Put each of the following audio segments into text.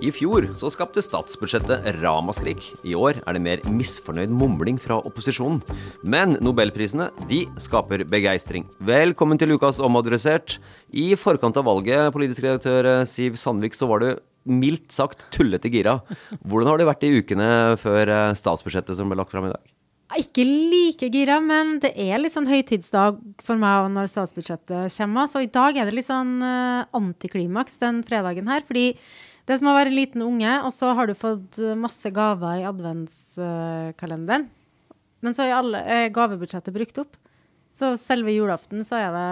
I fjor så skapte statsbudsjettet ramaskrik. I år er det mer misfornøyd mumling fra opposisjonen. Men nobelprisene, de skaper begeistring. Velkommen til ukas Omadressert. I forkant av valget, politisk redaktør Siv Sandvik, så var du mildt sagt tullete gira. Hvordan har det vært i ukene før eh, statsbudsjettet som ble lagt fram i dag? Ikke like gira, men det er litt sånn høytidsdag for meg når statsbudsjettet kommer. Så i dag er det litt sånn uh, antiklimaks den fredagen her. Fordi det er som å være en liten unge, og så har du fått masse gaver i adventskalenderen. Men så er alle er gavebudsjettet brukt opp. Så selve julaften så er det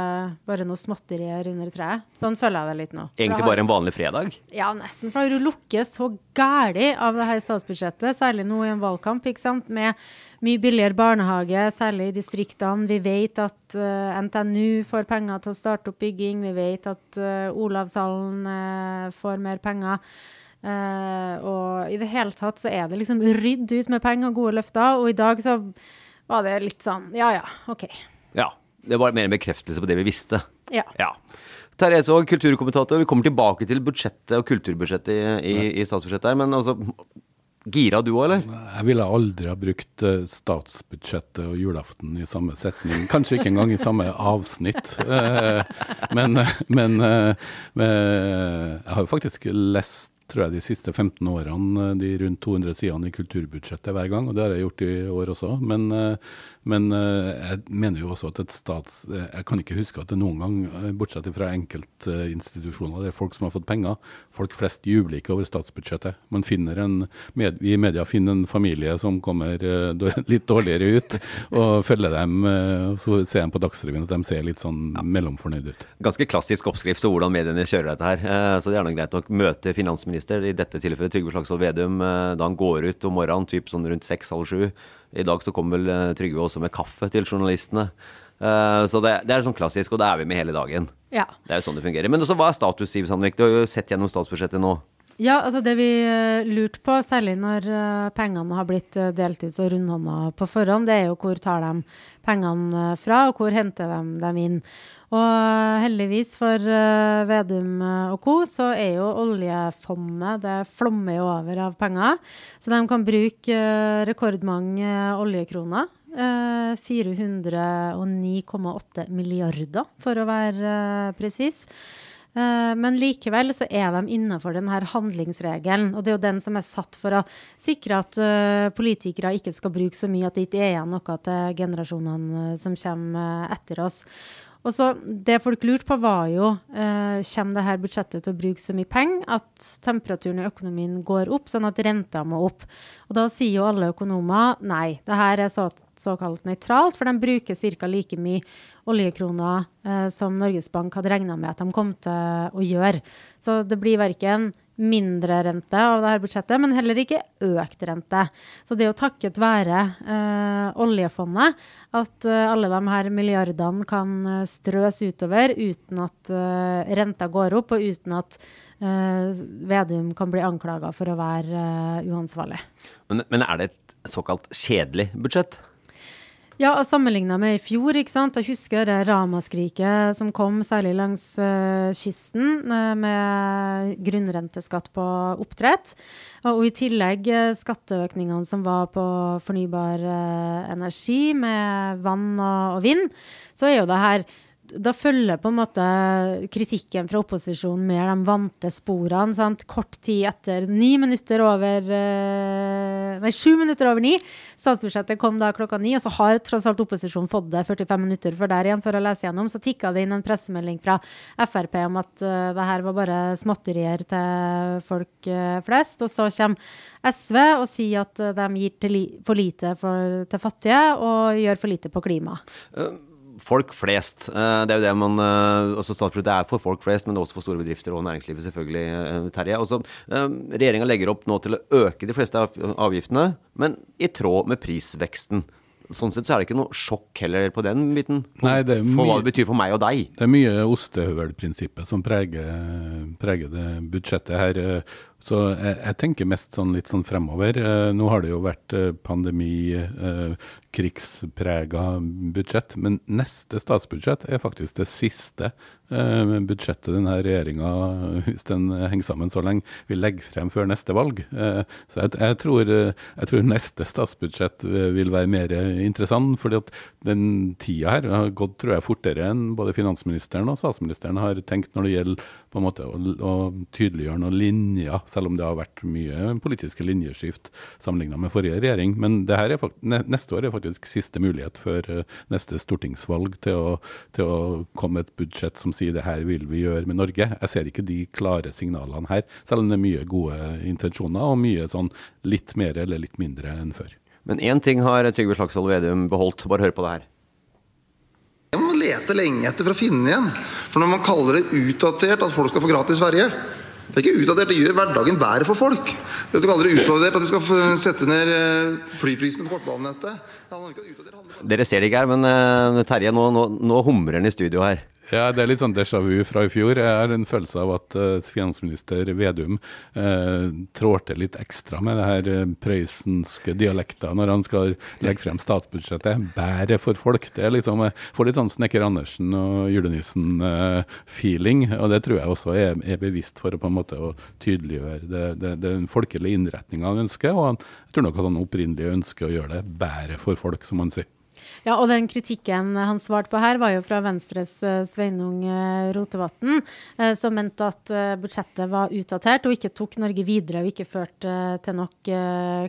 bare noe småtterier under treet. Sånn føler jeg det litt nå. Egentlig bare en vanlig fredag? Ja, nesten. For du lukker så gæli av det her statsbudsjettet, særlig nå i en valgkamp, ikke sant, med mye billigere barnehage, særlig i distriktene. Vi vet at uh, NTNU får penger til å starte opp bygging. Vi vet at uh, Olavshallen uh, får mer penger. og i det hele tatt så er det liksom rydd ut med penger og gode løfter. Og i dag så var det litt sånn ja ja, OK. Ja. Det var mer en bekreftelse på det vi visste. Ja. ja. Therese og kulturkommentator. Vi kommer tilbake til budsjettet og kulturbudsjettet i, i, i statsbudsjettet her, men altså Gira du òg, eller? Jeg ville aldri ha brukt eh, statsbudsjettet og julaften i samme setning. Kanskje ikke engang i samme avsnitt. Eh, men, men, eh, men jeg har jo faktisk lest tror jeg de siste 15 årene de rundt 200 sidene i kulturbudsjettet hver gang, og det har jeg gjort i år også. Men, men jeg mener jo også at et stats... Jeg kan ikke huske at det noen gang, bortsett fra enkeltinstitusjoner, det er folk som har fått penger. Folk flest jubler ikke over statsbudsjettet. Man finner en, vi i media finner en familie som kommer litt dårligere ut, og følger dem. Så ser de på Dagsrevyen at de ser litt sånn mellomfornøyde ut. Ganske klassisk oppskrift på hvordan mediene kjører dette her. Så det er nå greit nok møte finansminister, i dette tilfellet Trygve Slagsvold Vedum, da han går ut om morgenen, typ sånn rundt seks-halv sju. I dag så kommer vel Trygve også med kaffe til journalistene. Uh, så det, det, er sånn klassisk, og da er vi med hele dagen. Ja. Det er jo sånn det fungerer. Men også, hva er status, Siv Sandvik? Du har jo sett gjennom statsbudsjettet nå. Ja, altså det vi lurte på, særlig når pengene har blitt delt ut så rundhånda på forhånd, det er jo hvor tar de pengene fra, og hvor henter de dem inn. Og heldigvis for Vedum og co., så er jo oljefondet Det flommer jo over av penger. Så de kan bruke rekordmange oljekroner. 409,8 milliarder, for å være presis. Men likevel så er de innenfor denne handlingsregelen. Og det er jo den som er satt for å sikre at politikere ikke skal bruke så mye at det ikke er igjen noe til generasjonene som kommer etter oss. Og så Det folk lurte på, var jo eh, det her budsjettet til å bruke så mye penger at temperaturen i økonomien går opp, sånn at renta må opp. Og Da sier jo alle økonomer nei, det her er så, såkalt nøytralt, for de bruker ca. like mye oljekroner eh, som Norges Bank hadde regna med at de kom til å gjøre. Så det blir verken mindre rente av dette budsjettet, men heller ikke økt rente. Så det er jo takket være eh, oljefondet at eh, alle de her milliardene kan eh, strøs utover uten at eh, renta går opp, og uten at eh, Vedum kan bli anklaga for å være eh, uansvarlig. Men, men er det et såkalt kjedelig budsjett? Ja, sammenligna med i fjor, ikke sant. Jeg husker det ramaskriket som kom særlig langs uh, kysten uh, med grunnrenteskatt på oppdrett. Og, i tillegg uh, skatteøkningene som var på fornybar energi med vann og, og vind. Så er jo det her da følger på en måte kritikken fra opposisjonen med de vante sporene. Sant? Kort tid etter, ni minutter over eh, Nei, sju minutter over ni. Statsbudsjettet kom da klokka ni, og så har tross alt opposisjonen fått det 45 minutter før der igjen for å lese gjennom. Så tikka det inn en pressemelding fra Frp om at uh, det her var bare småtterier til folk uh, flest. Og så kommer SV og sier at uh, de gir li for lite for, til fattige og gjør for lite på klima. Uh folk flest. Eh, det er jo det man altså også Statsbudsjettet er for folk flest, men også for store bedrifter og næringslivet, selvfølgelig, eh, Terje. Også, regjeringa legger opp nå til å øke de fleste avgiftene, men i tråd med prisveksten. Sånn sett så er det ikke noe sjokk heller på den biten, Nei, det for hva det betyr for meg og deg. Det er mye ostehøvelprinsippet som preger, preger det budsjettet her. Så jeg, jeg, tenker mest sånn litt sånn fremover. Nå har det jo vært pandemi, krigsprega budsjett. Men neste statsbudsjett er faktisk det siste eh, budsjettet denne regjeringa, hvis den henger sammen så lenge, vil legge frem før neste valg. Eh, så jeg, jeg, tror, jeg, tror, neste statsbudsjett eh, vil være mer interessant. fordi at den tida her har gått tror jeg, fortere enn både finansministeren og statsministeren har tenkt når det gjelder på en måte å, å tydeliggjøre noen linjer, selv om det har vært mye politiske linjeskift sammenligna med forrige regjering. Men er, neste år er faktisk siste mulighet før uh, neste stortingsvalg til å, til å komme et budsjett som sier det her vil vi gjøre med Norge. Jeg ser ikke de klare signalene her, selv om det er mye gode intensjoner og mye sånn litt mer eller litt mindre enn før. Men én ting har Trygve Slagsvold Vedum beholdt. Bare hør på det her. Jeg må lete lenge etter for å finne igjen. For når man kaller det utdatert at folk skal få gratis ferje det er ikke utdatert, det gjør hverdagen bedre for folk. Det du kaller det utdatert at vi skal sette ned eh, flyprisene på kortbanenettet. Dere ser det ikke her, men uh, Terje, nå, nå, nå humrer han i studio her. Ja, det er litt sånn déjà vu fra i fjor. Jeg har en følelse av at uh, finansminister Vedum uh, trådte litt ekstra med det her uh, prøysenske dialekta når han skal legge frem statsbudsjettet. Bære for folk. Det er liksom, jeg Får litt sånn Snekker Andersen og julenissen-feeling. og det tror jeg også er, er, bevisst for å på en måte å tydeliggjøre det, det, den folkelige innretninga han ønsker. Og han, jeg tror nok at han opprinnelig ønsker å gjøre det bære for folk, som han sier. Ja, og den kritikken han svarte på her, var jo fra Venstres uh, Sveinung uh, Rotevatn, uh, som mente at budsjettet var utdatert og ikke tok Norge videre og ikke førte til nok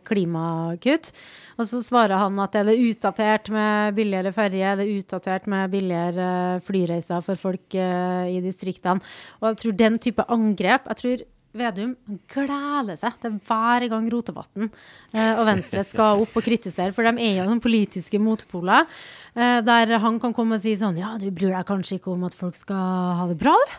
klimakutt. Og så svarer han at er det utdatert med billigere ferje, det er utdatert med billigere flyreiser for folk i distriktene. Og jeg tror den type angrep jeg tror Vedum gleder seg til hver gang Rotevatn eh, og Venstre skal opp og kritisere, for de er jo noen politiske motpoler. Eh, der han kan komme og si sånn Ja, du bryr deg kanskje ikke om at folk skal ha det bra, du?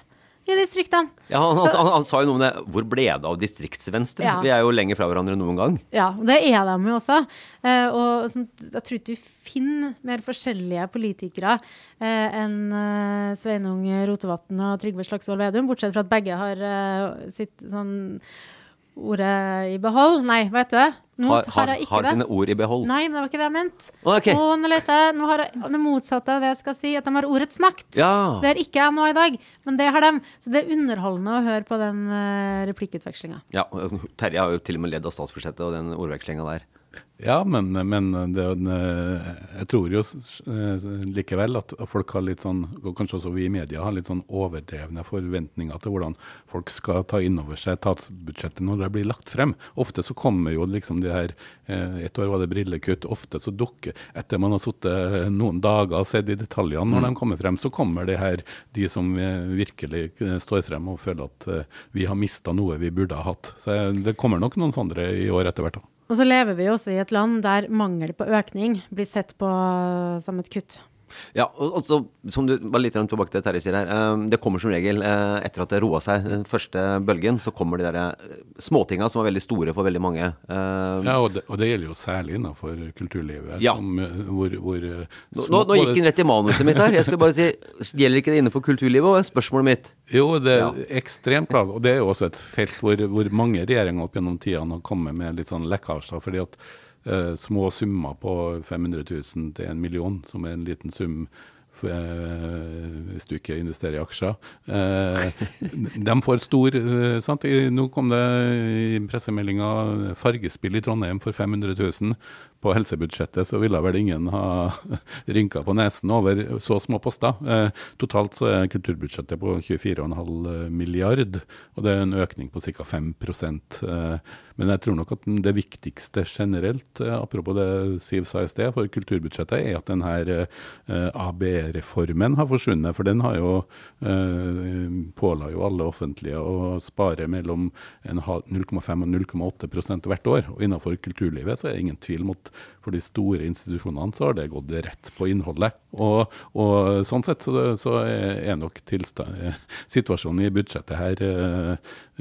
I distriktene. Ja, han, han, han, han, sa jo noe om det. Hvor ble det av distriktsvenstre? Ja. Vi er jo lenger fra hverandre enn noen gang. Ja, det er de jo også. Eh, og sånn, jeg tror ikke du finner mer forskjellige politikere eh, enn eh, Sveinung Rotevatn og Trygve Slagsvold Vedum, bortsett fra at begge har sitt sånn ordet i behold. Nei, hva heter det? Nå har, har, ikke har sine ord i behold. Nei, men det var ikke det jeg mente. Okay. Å, nå leter jeg. Nå har jeg det motsatte av det jeg skal si, at de har ordets makt. Ja. Det er ikke jeg nå i dag, men det har de. Så det er underholdende å høre på den uh, replikkutvekslinga. Ja, Terje har jo til og med ledd av statsbudsjettet og den ordvekslinga der. Ja, men, men det, jeg tror jo eh, likevel at folk har litt sånn, og kanskje også vi i media har litt sånn overdrevne forventninger til hvordan folk skal ta inn over seg statsbudsjettet når det blir lagt frem. Ofte så kommer jo liksom de her eh, Et år var det brillekutt. Ofte så dukker Etter man har sittet noen dager og sett i detaljene når mm. de kommer frem, så kommer det her de som virkelig står frem og føler at eh, vi har mista noe vi burde ha hatt. Så det kommer nok noen sånne i år etter hvert òg. Og så lever vi også i et land der mangel på økning blir sett på som et kutt. Ja, og, så, som du var litt tilbake til Terje sier her, eh, det kommer som regel eh, etter at det roa seg den første bølgen, så kommer de der eh, småtinga som er veldig store for veldig mange. Ja, og det, og det gjelder jo særlig innenfor kulturlivet. Ja. Som, hvor, hvor små- nå, nå gikk den rett i manuset mitt her. Jeg skulle bare si, gjelder ikke det innenfor kulturlivet? Og spørsmålet mitt. Jo, det er Ja. ekstremt bra. Og det er jo også et felt hvor, hvor mange regjeringer opp gjennom tidene har kommet med litt sånn lekkasjer. fordi at eh, små summer på 500 000 til en million, som er en liten sum eh, hvis du ikke investerer i aksjer, eh, de får stor eh, sant? Nå kom det i pressemeldinga fargespill i Trondheim for 500 000. På helsebudsjettet så ville vel ingen ha rynka på nesen over så små poster. Totalt så er kulturbudsjettet på 24,5 milliard, og det er en økning på ca. 5 eh, Men jeg tror nok at det viktigste generelt, eh, apropos det Siv sa i sted, for kulturbudsjettet, er at denne eh, ABE-reformen har forsvunnet. For den har jo eh, påla jo alle offentlige å spare mellom 0,5 og 0,8% hvert år. Og innenfor kulturlivet så er det ingen tvil om at for de store institusjonene så har det gått rett på innholdet. Og, og sånn sett så, så er nok tilstand, situasjonen i budsjettet her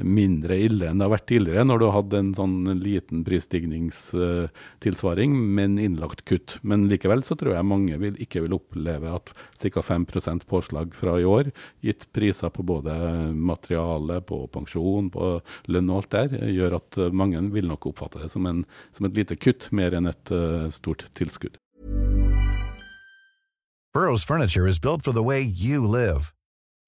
mindre ille enn det har vært tidligere, når du har hatt en sånn liten prisstigningstilsvaring, men innlagt kutt. Men likevel så tror jeg mange vil, ikke vil oppleve at ca. 5% påslag fra i år, gitt priser på både materiale, på pensjon, på lønn og alt der, gjør at mange vil nok oppfatte det som, en, som et lite kutt, mer enn et uh, stort tilskudd. Burrow's furniture is built for the way you live.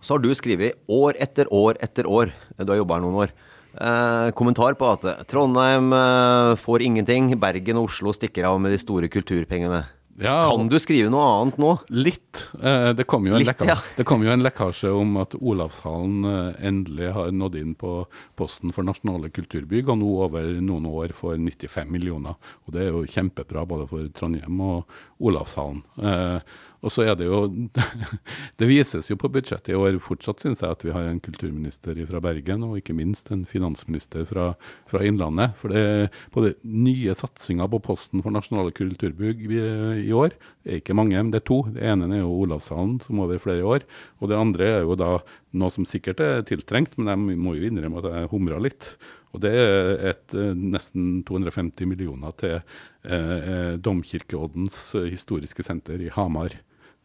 Så har du skrevet år etter år etter år, du har jobba her noen år, eh, kommentar på at Trondheim eh, får ingenting, Bergen og Oslo stikker av med de store kulturpengene. Ja, Kan du skrive noe annet nå? Litt. Eh, det, kom jo en Litt, lekka- ja. det kom jo en lekkasje om at Olavshallen eh, endelig har nådd inn på posten for nasjonale kulturbygg, og nå over noen år får 95 millioner. Og Det er jo kjempebra både for Trondheim og Olavshallen. Eh, og så er det jo Det vises jo på budsjettet i år fortsatt, syns jeg, at vi har en kulturminister fra Bergen, og ikke minst en finansminister fra, fra Innlandet. For det både det nye satsinger på posten for nasjonale kulturbygg i, i år er ikke mange, men det er to. Det ene er jo Olavshallen, som over flere år. Og det andre er jo da noe som sikkert er tiltrengt, men jeg må jo innrømme at jeg humra litt. Og det er et eh, nesten 250 millioner til eh, eh, Domkirkeoddens historiske senter i Hamar.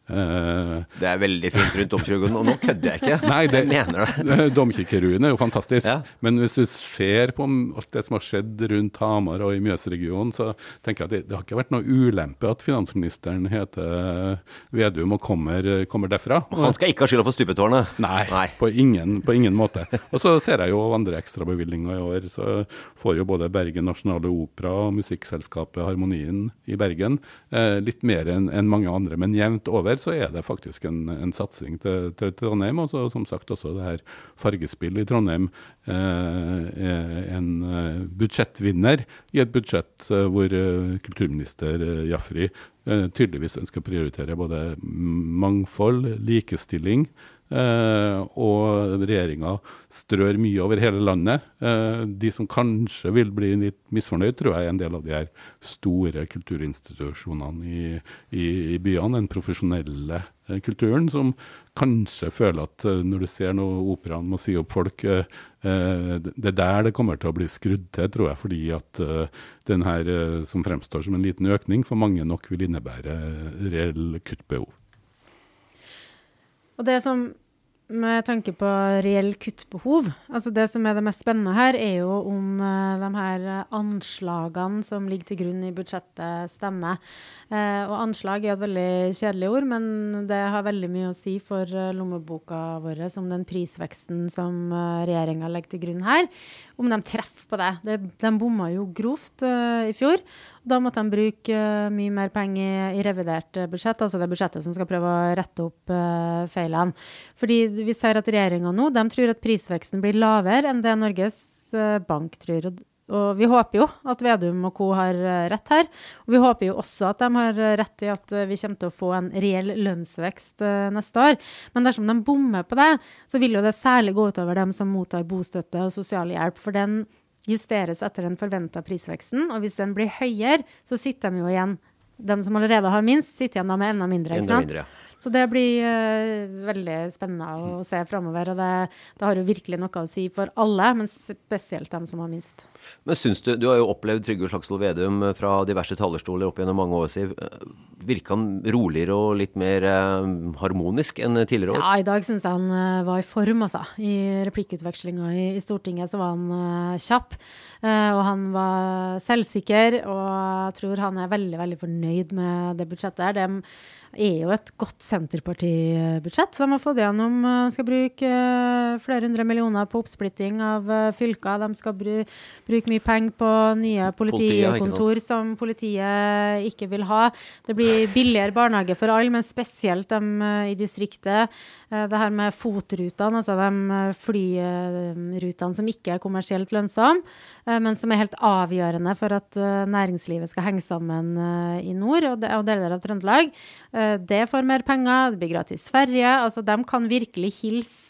Eh, Det er veldig fint rundt domkirken, Og nå kødder jeg ikke. Nei, det, jeg mener det. Domkirkeruen er jo fantastisk. Ja. Men hvis du ser på alt det som har skjedd rundt Hamar og i Mjøsregionen, så tenker jeg at det, det har ikke vært noe ulempe at finansministeren heter Vedum og kommer, kommer derfra. Han skal ikke ha skylda for stupetårnet. Nei, På, ingen, på ingen måte. Og så ser jeg jo andre ekstrabevilgninger i år. Så får jo både Bergen Nasjonale Opera og musikkselskapet Harmonien i Bergen eh, litt mer enn mange andre. Men jevnt over så er det faktisk en, en satsing til, til Trondheim. Og så som sagt også det her Fargespill i Trondheim eh, en eh, budsjettvinner i et budsjett eh, hvor eh, kulturminister Jafri eh, tydeligvis ønsker å prioritere både mangfold, likestilling, Eh, og regjeringa strør mye over hele landet. Eh, de som kanskje vil bli litt misfornøyd, tror jeg er en del av de her store kulturinstitusjonene i, i, i byene. Den profesjonelle eh, kulturen, som kanskje føler at eh, når du ser noe operaen må si opp folk Det er der det kommer til å bli skrudd til, tror jeg. Fordi at den her som fremstår som en liten økning, for mange nok vil innebære reell kuttbehov. Og det som med tanke på reell kuttbehov, altså det som er det mest spennende her, er jo om uh, de her anslagene som ligger til grunn i budsjettet, stemmer. Uh, og anslag er et veldig kjedelig ord, men det har veldig mye å si for uh, lommeboka vår om den prisveksten som regjeringa legger til grunn her. Om de treffer på det. De, de bomma jo grovt i fjor. Da måtte de bruke uh, mye mer penger i revidert uh, budsjett, altså det budsjettet som skal prøve å rette opp uh, feilene. Fordi vi ser at regjeringa nå de tror at prisveksten blir lavere enn det Norges Bank tror. Og vi håper jo at Vedum og co. har rett her. Og vi håper jo også at de har rett i at vi kommer til å få en reell lønnsvekst neste år. Men dersom de bommer på det, så vil jo det særlig gå utover dem som mottar bostøtte og sosialhjelp. For den justeres etter den forventa prisveksten. Og hvis den blir høyere, så sitter de jo igjen De som allerede har minst, sitter igjen med enda mindre. Enda mindre, ja. Så det blir uh, veldig spennende å se framover. Og det, det har jo virkelig noe å si for alle, men spesielt dem som har minst. Men syns du Du har jo opplevd Trygve Slagsvold Vedum fra diverse talerstoler opp gjennom mange år, Siv. Virka han roligere og litt mer uh, harmonisk enn tidligere år? Ja, i dag syns jeg han eh, var i form, altså. I replikkutvekslinga i, i Stortinget så var han uh, kjapp. Eh, og han var selvsikker, og jeg tror han er veldig, veldig fornøyd med det budsjettet her. Det er jo et godt Senterparti-budsjett. De har fått gjennom De skal bruke eh, flere hundre millioner på oppsplitting av eh, fylker. De skal bruke mye penger på nye politikontor som politiet ikke vil ha. Det blir billigere barnehage for alle, men spesielt dem eh, i distriktet. Eh, Det her med FOT-rutene, altså de eh, flyrutene som ikke er kommersielt lønnsomme, eh, men som er helt avgjørende for at eh, næringslivet skal henge sammen eh, i nord og deler av Trøndelag. Det får mer penger, det blir gratis ferie. Altså, de kan virkelig hilse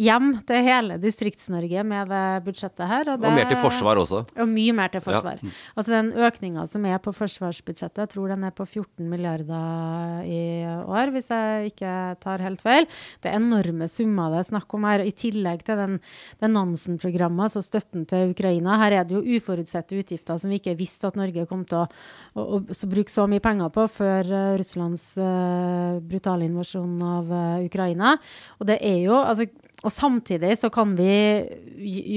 hjem til hele Distrikts-Norge med det budsjettet her. Og mer til forsvar også. Og mye mer til Ja. forsvar. Altså den økninga som er på forsvarsbudsjettet, jeg tror den er på 14 milliarder i år, hvis jeg ikke tar helt feil. Det er enorme summer det er snakk om her, i tillegg til den, den Nansen-programmet, altså støtten til Ukraina. Her er det jo uforutsette utgifter som vi ikke visste at Norge kom til å, å, å å bruke så mye penger på før uh, Russlands uh, brutale invasjon av uh, Ukraina. Og det er jo altså, og samtidig så kan vi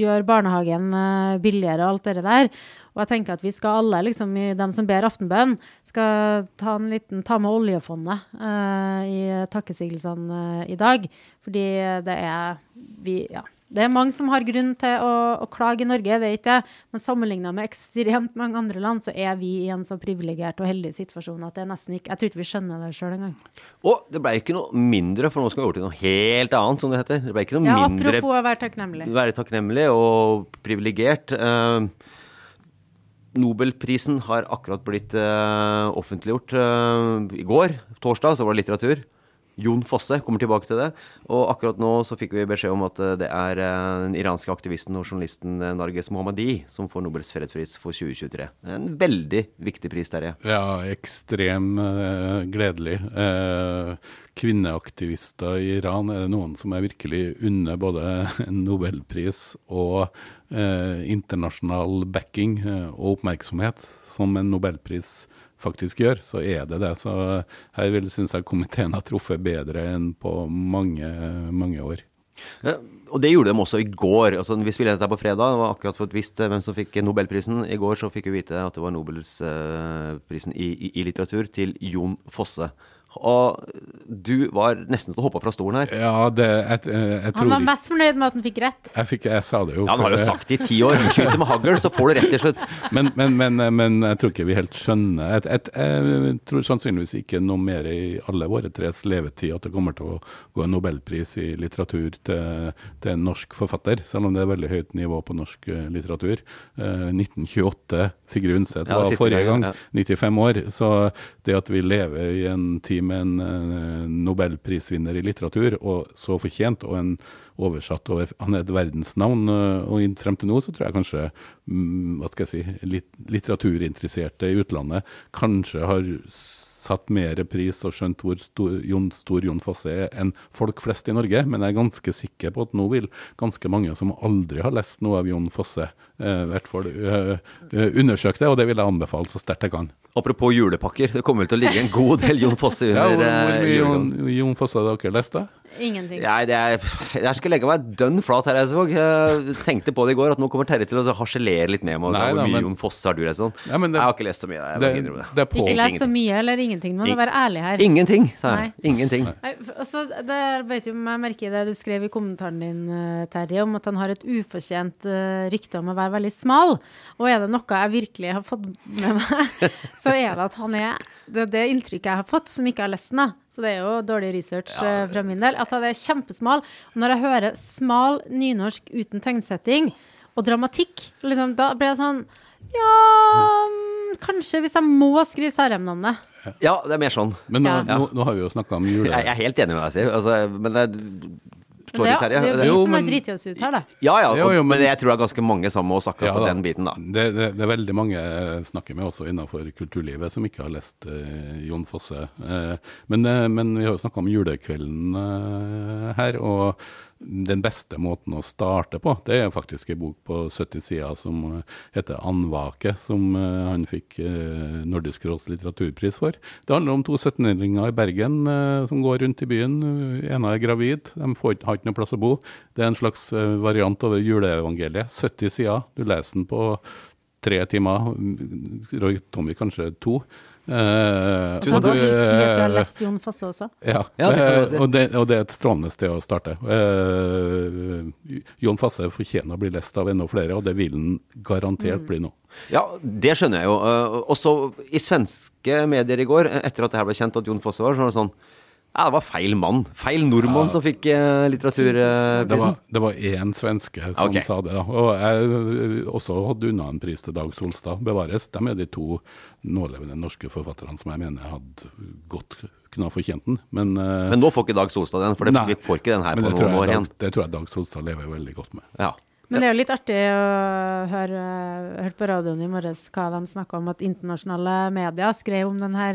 gjøre barnehagen eh, billigere og alt det der. Og jeg tenker at vi skal alle, liksom, i dem som ber aftenbønn, skal ta, en liten, ta med oljefondet uh, i takkesigelsene uh, i dag. Fordi det er vi, ja. Det er mange som har grunn til å, å klage i Norge, det ikke det. Men sammenligna med ekstremt mange andre land, så er vi i en så privilegert og heldig situasjon at det er nesten ikke Jeg tror ikke vi skjønner det sjøl engang. Og det ble ikke noe mindre, for nå skal vi over til noe helt annet, som det heter. Det ble ikke noe Ja, mindre apropos å være takknemlig. være takknemlig og privilegert. Eh, Nobelprisen har akkurat blitt eh, offentliggjort eh, i går, torsdag, så var det litteratur. Jon Fosse kommer tilbake til det. Og akkurat nå så fikk vi beskjed om at eh, det er eh, den iranske aktivisten og journalisten eh, Narges Mohammadi som får Nobels fredspris for 2023. En veldig viktig pris, Terje. Ja, ekstrem eh, gledelig. Eh, kvinneaktivister i Iran er det noen som er virkelig unner både en nobelpris og eh, internasjonal backing og oppmerksomhet som en nobelpris faktisk gjør, så er det det. Så her vil synes jeg komiteen har truffet bedre enn på mange, mange år. Ja, og det gjorde de også i går. Altså, vi spiller dette på fredag, og akkurat fått visst hvem som fikk Nobelprisen. I går så fikk vi vite at det var Nobelprisen i, i, i litteratur til Jon Fosse. Og du var nesten til å hoppe fra stolen her. Ja, det, jeg, jeg, jeg Han var mest fornøyd med at han fikk rett. jeg, fikk, jeg sa det jo. Ja, Han har jo sagt det i ti år. Skyt med hagl, så får du rett til slutt. men, men, men, men jeg tror ikke vi helt skjønner jeg, jeg, jeg tror sannsynligvis ikke noe mer i alle våre tres levetid at det kommer til å gå en nobelpris i litteratur til, til en norsk forfatter, selv om det er veldig høyt nivå på norsk eh, litteratur. Eh, 1928, Sigrid Undset Ja, var siste forrige gang, gang, ja. 95 år. Så det at vi lever i en tid med en eh, nobelprisvinner i litteratur, og så fortjent, og en oversatt over Han er et verdensnavn, eh, og frem til nå så tror jeg kanskje mm, hva skal jeg si, litt, litteraturinteresserte i utlandet kanskje har satt mer pris og skjønt hvor stor Jon, stor Jon Fosse er enn folk flest i Norge, men jeg er ganske sikker på at nå vil ganske mange som aldri har lest noe av Jon Fosse, eh, i hvert fall eh, eh, undersøke det, og det vil jeg anbefale så sterkt jeg kan. Apropos julepakker, det kommer vel til å ligge en god del Jon Fosse under ja, hvor eh, mye. Jon, Jon Fosse har dere lest, da? Ingenting. Nei, det er, jeg skal legge meg dønn flat her, jeg. Jeg tenkte på det i går, at nå kommer Terje til å harselere litt med meg. Nei Hvor da, mye men- Jon Fosse har du lest sånn? Ja, men det- jeg har ikke lest så mye. Jeg Det, må det. det er Ikke lest så mye eller ingenting. Du må være ærlig her. Ingenting, sa jeg. Nei. Ingenting. Nei, altså, det vet jo, jeg merker det du skrev i kommentaren din, eh, Terje, om at han har et ufortjent eh, rykte om å være veldig smal. Og er det noe jeg virkelig har fått med meg, så er det at han er det, er det inntrykket jeg har fått, som ikke har lest den, da. Så det er jo dårlig research ja. fra min del. At han er kjempesmal. Og når jeg hører smal nynorsk uten tegnsetting og dramatikk, liksom, da blir jeg sånn Ja, mm, kanskje hvis jeg må skrive særemnavnet. Ja, det er mer sånn. men nå, Ja. nå, nå har vi jo snakka om jule... Jeg, jeg er helt enig med deg, Siv. Altså, men det Det, er- Terje. det er jo vi som har driti oss ut her, da. Ja, ja, Jo, jo, men men- jeg tror det er ganske mange sammen med oss akkurat Ja på den biten, da. Det, det, det er veldig mange jeg snakker med også innenfor kulturlivet som ikke har lest eh, Jon Fosse. Eh, men, eh, men vi har jo snakka om julekvelden eh, her, og den beste måten å starte på, det er faktisk en bok på 70 sider som eh, heter 'Andvake', som eh, han fikk eh, Nordisk råds litteraturpris for. Det handler om to 17-åringer i Bergen som går rundt i byen. En er gravid, de får, har ikke noe plass å bo. Det er en slags variant over juleevangeliet. 70 sider. Du leser den på tre timer. Roy Tommy kanskje to. Eh, Tusen og takk. du, har eh, lest Jon Fosse også. ja, Ja, det eh, si. og, det, og det er et strålende sted å starte. Uh, Jon Fosse fortjener å bli lest av enda flere, og det vil han garantert bli nå. Ja, det skjønner jeg jo. Uh, også i svenske medier i går, etter at det her ble kjent at Jon Fosse var, så var det sånn Ja, det var feil mann. Feil nordmann som fikk Det litteraturprisen. var, det var én svenske som okay. sa det. da. Og jeg ø, også hadde unna en pris til Dag Solstad. Bevares. De er de to nålevende norske forfatterne som jeg mener hadde godt kunne ha fortjent den. Men, ø, Men nå får ikke Dag Solstad den, for det, nei, vi får ikke den her på noen år igjen. Det tror jeg Dag Solstad lever veldig godt med. Ja. Men det er jo litt artig å høre Hørte på radioen i morges hva de snakka om at internasjonale medier skrev om denne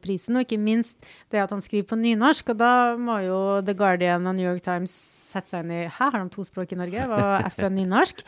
prisen, og ikke minst det at han skriver på nynorsk. Og da må jo The Guardian og New York Times sette seg inn i Hæ, har de to språk i Norge? Var FN nynorsk?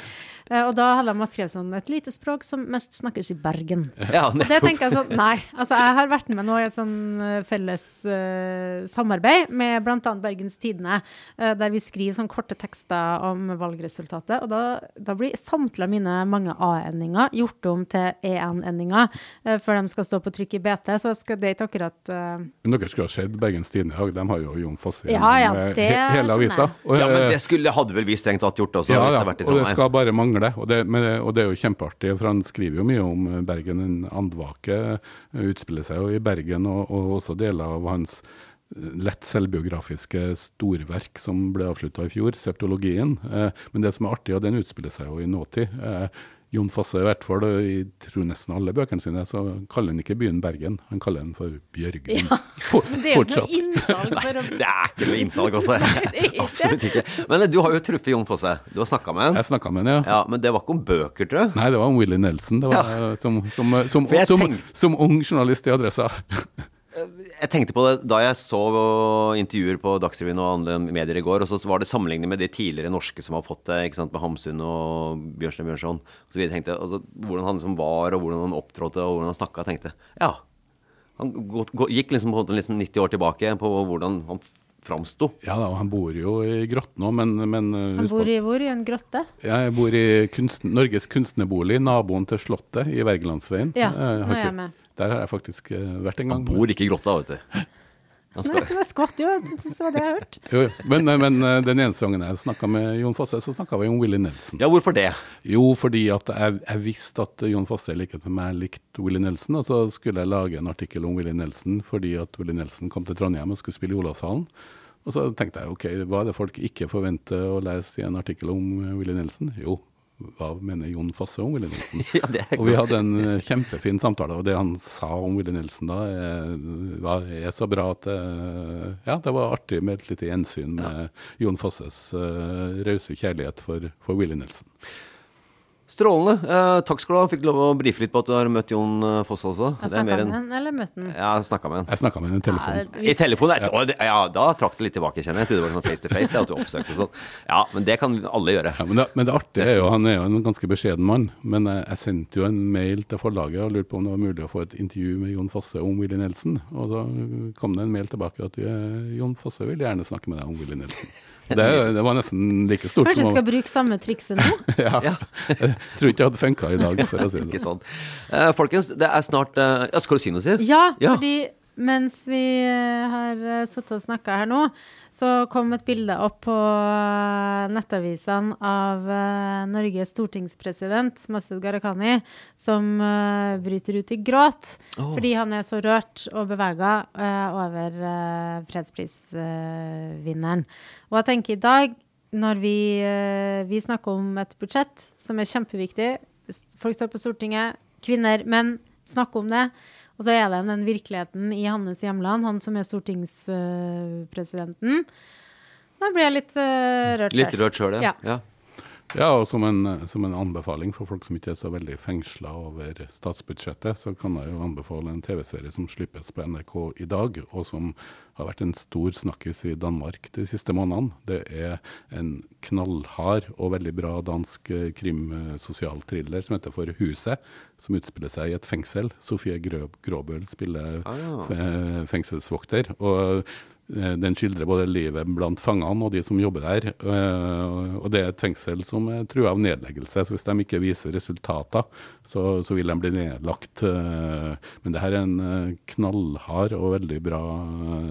Eh, og da hadde de skrevet sånn et lite språk som mest snakkes i Bergen. Ja, Og det tenker jeg sånn, nei. Altså, jeg har vært med nå i et sånn eh, felles uh, samarbeid med bl.a. Bergens Tidende, uh, der vi skriver sånn korte tekster om valgresultatet. Og da, da blir samtlige av mine mange A-endinger gjort om til E1-endinger uh, før de skal stå på trykk i BT. Så skal det ikke akkurat uh... Men dere skulle ha sett Bergens Tidende i dag. De har jo Jon Fosse Ja, ja, det he- hele avisa. Og, ja, men det skulle, hadde vel vi strengt tatt gjort også, Ja, hvis ja, det i og det skal bare mangle. Og det, men, og det er jo kjempeartig, for han skriver jo mye om eh, Bergen. En andvake eh, utspiller seg jo i Bergen, og, og også deler av hans eh, lett selvbiografiske storverk som ble avslutta i fjor, septologien. Eh, men det som er artig, og den utspiller seg jo i nåtid. Eh, Jon Fosse, i hvert fall i tror nesten alle bøkene sine, så kaller han ikke byen Bergen, han kaller den for Bjørgen. Ja, Det er noe innsalg for å Det er ikke noe innsalg ikke. Absolutt ikke. Men eh, du har jo truffet Jon Fosse. Du har snakka med han. Jeg snakka med han, ja. Ja, Men det var ikke om bøker, tror jeg. Nei, det var om Willy Nelson. Det var, Ja. eh, som, som, som, som ung journalist i Adressa. Jeg tenkte på det da jeg så intervjuer på Dagsrevyen og andre medier i går, og så var det sammenlignet med de tidligere norske som har fått det, ikke sant, med Hamsun og Bjørnstjerne Bjørnson. Og så videre, tenkte altså, Hvordan han liksom var, og hvordan han opptrådte, og hvordan han snakka. tenkte ja. Han gikk liksom på en måte 90 år tilbake på hvordan han framsto. Ja da, han bor jo i grott nå, men, men eh, Han bor i hvor? I en grotte? Ja, jeg bor i kunst, Norges kunstnerbolig, naboen til Slottet i Wergelandsveien. Ja, nå er jeg med. Der har jeg faktisk eh, vært en gang. Han bor ikke i grotta, vet du. Nei, det skvatt jo, det var det jeg hørte. Jo, men, eh, men, den eneste gangen jeg snakka med Jon Fosse, så snakka vi om Willy Nelson. Ja, Hvorfor det? Jo, fordi at jeg, jeg visste at Jon Fosse, i likhet med meg, likte Willy Nelson. Og så skulle jeg lage en artikkel om Willy Nelson fordi at Willy Nelson kom til Trondheim og skulle spille i Olavshallen. Og så tenkte jeg ok, hva er det folk ikke forventer å lese i en artikkel om eh, Willy Nelson? Jo, hva mener Jon Fosse om Willy Nelson? ja, og vi hadde en eh, kjempefin samtale, og det han sa om Willy Nelson da, er, er så bra at eh, ja, det var artig med et lite gjensyn med ja. Jon Fosses uh, rause kjærlighet for, for Willy Nelson. Strålende. Eh, takk skal du ha. Fikk lov å brife litt på at du har møtt Jon Fosse Foss også. Jeg snakka med henne, eller møtt han? Ja, snakka med han. Jeg snakka med han i telefon. Ja, vi... I telefon? Ja. ja, da trakk det litt tilbake, kjenner jeg. Jeg trodde det var sånn face to face, det at du oppsøkte sånn. Ja, men det kan alle gjøre. Ja, men, det, men det artige er jo, han er jo en ganske beskjeden mann. Men jeg, jeg, sendte jo en mail til forlaget og lurte på om det var mulig å få et intervju med Jon Fosse om Willy Nelson. Og da kom det en mail tilbake at Jon Fosse vil gjerne snakke med deg om Willy Nelson. Det, det, var nesten like stort Kanskje du skal bruke samme trikset nå? ja. ja. Jeg tror ikke det hadde funka i dag, for å si det sånn. Uh, folkens, det er snart uh, ja, Skal du si noe, Siv? Ja, ja, fordi mens vi eh, har sittet og snakka her nå, så kom et bilde opp på nettavisene av Norges stortingspresident Masud Gharahkhani, som bryter ut i gråt oh. fordi han er så rørt og bevega over fredsprisvinneren. Og jeg tenker i dag, når vi, eh, vi snakker om et budsjett som er kjempeviktig Folk står på Stortinget, kvinner, menn, snakker om det. Og så er det den virkeligheten i hans hjemland, han som er stortingspresidenten. Da blir jeg litt uh, rørt sjøl. Litt rørt sjøl, ja. ja. Ja, og som en, som en, anbefaling for folk som ikke er så veldig fengsla over statsbudsjettet, så kan jeg jo anbefale en TV-serie som slippes på NRK i dag, og som har vært en stor snakkis i Danmark de siste månedene. Det er en knallhard og veldig bra dansk krimsosial krimsosialthriller som heter For huset, som utspiller seg i et fengsel. Sofie Gråbøl spiller ah, fengselsvokter. og Eh, den skildrer både livet blant fangene og de som jobber der. Eh, og det er et fengsel som er trua av nedleggelse. Så hvis de ikke viser resultater, så, så, vil de bli nedlagt. Eh, men det her er en knallhard og veldig bra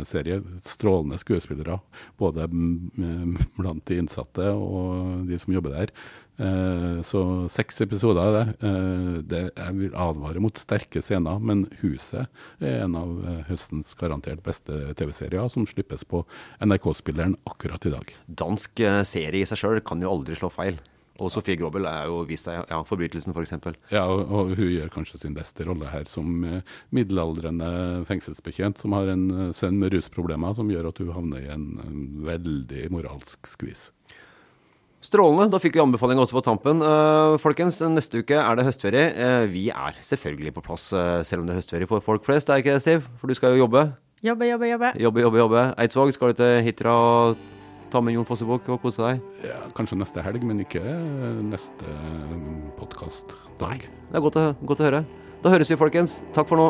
serie. Strålende skuespillere. Både blant de innsatte og de som jobber der. Eh, så seks episoder er det. Eh, det. Jeg vil advare mot sterke scener, men 'Huset' er en av eh, høstens garantert beste TV-serier, som slippes på NRK-spilleren akkurat i dag. Dansk serie i seg sjøl kan jo aldri slå feil. Og Sofie Grobel er jo vist seg ja, forbrytelsen, f.eks. For ja, og, og, hun gjør kanskje sin beste rolle her som middelaldrende fengselsbetjent som har en sønn med rusproblemer, som gjør at hun havner i en, en veldig moralsk skvis. Strålende. Da fikk vi anbefaling også på tampen. Uh, folkens, neste uke er det høstferie. Uh, vi er selvfølgelig på plass uh, selv om det er høstferie for folk flest, er ikke det, Siv? For du skal jo jobbe. Jobbe, jobbe, jobbe. Jobbe, jobbe, jobbe. Eidsvåg, skal du til Hitra og ta med Jon Fossebukk og kose deg? Ja, kanskje neste helg, men ikke neste podkastdag. Det er godt å, godt å høre. Da høres vi, folkens. Takk for nå.